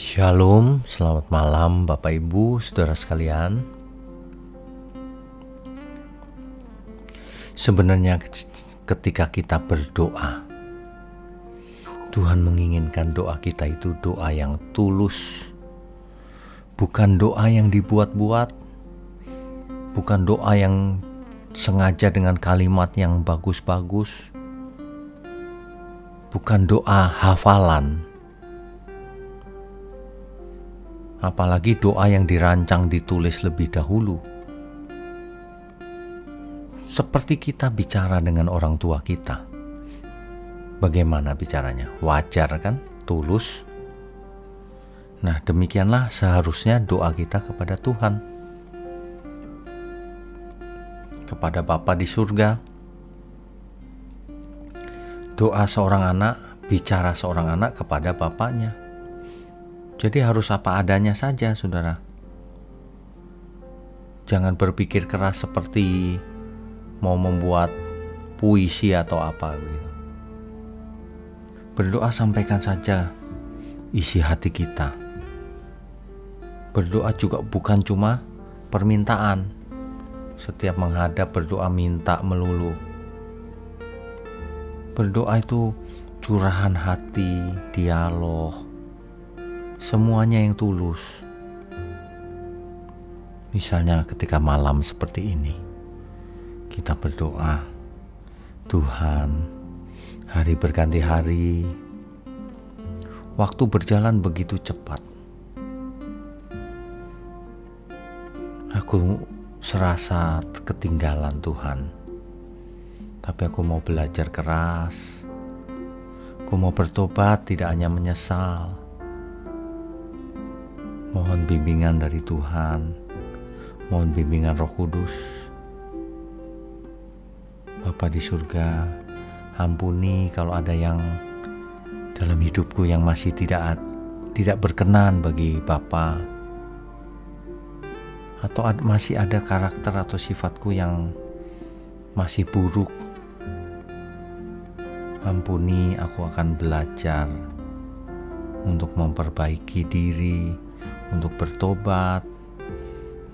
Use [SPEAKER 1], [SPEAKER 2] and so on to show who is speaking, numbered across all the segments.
[SPEAKER 1] Shalom, selamat malam Bapak Ibu, Saudara sekalian. Sebenarnya ketika kita berdoa, Tuhan menginginkan doa kita itu doa yang tulus. Bukan doa yang dibuat-buat, bukan doa yang sengaja dengan kalimat yang bagus-bagus, bukan doa hafalan apalagi doa yang dirancang ditulis lebih dahulu. Seperti kita bicara dengan orang tua kita. Bagaimana bicaranya? Wajar kan? Tulus. Nah, demikianlah seharusnya doa kita kepada Tuhan. Kepada Bapa di surga. Doa seorang anak, bicara seorang anak kepada bapaknya jadi harus apa adanya saja, saudara. Jangan berpikir keras seperti mau membuat puisi atau apa gitu. Berdoa sampaikan saja isi hati kita. Berdoa juga bukan cuma permintaan. Setiap menghadap berdoa minta melulu. Berdoa itu curahan hati, dialog, semuanya yang tulus. Misalnya ketika malam seperti ini, kita berdoa, Tuhan, hari berganti hari, waktu berjalan begitu cepat. Aku serasa ketinggalan Tuhan, tapi aku mau belajar keras. Aku mau bertobat, tidak hanya menyesal, Mohon bimbingan dari Tuhan, mohon bimbingan Roh Kudus. Bapa di surga, ampuni kalau ada yang dalam hidupku yang masih tidak tidak berkenan bagi Bapa atau masih ada karakter atau sifatku yang masih buruk. Ampuni, aku akan belajar untuk memperbaiki diri untuk bertobat,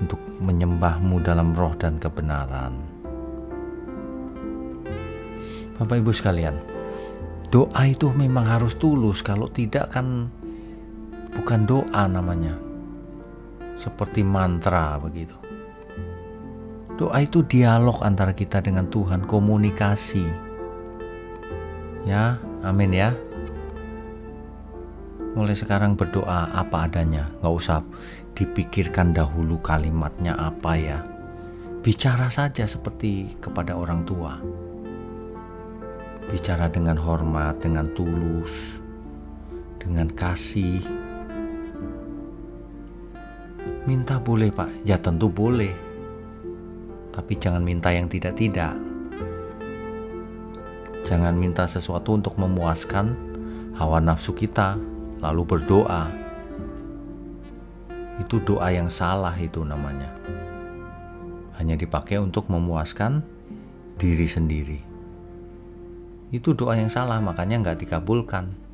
[SPEAKER 1] untuk menyembahmu dalam roh dan kebenaran. Bapak Ibu sekalian, doa itu memang harus tulus, kalau tidak kan bukan doa namanya. Seperti mantra begitu. Doa itu dialog antara kita dengan Tuhan, komunikasi. Ya, amin ya mulai sekarang berdoa apa adanya, nggak usah dipikirkan dahulu kalimatnya apa ya. Bicara saja seperti kepada orang tua. Bicara dengan hormat, dengan tulus, dengan kasih. Minta boleh pak, ya tentu boleh. Tapi jangan minta yang tidak-tidak. Jangan minta sesuatu untuk memuaskan hawa nafsu kita, lalu berdoa. Itu doa yang salah itu namanya. Hanya dipakai untuk memuaskan diri sendiri. Itu doa yang salah makanya nggak dikabulkan.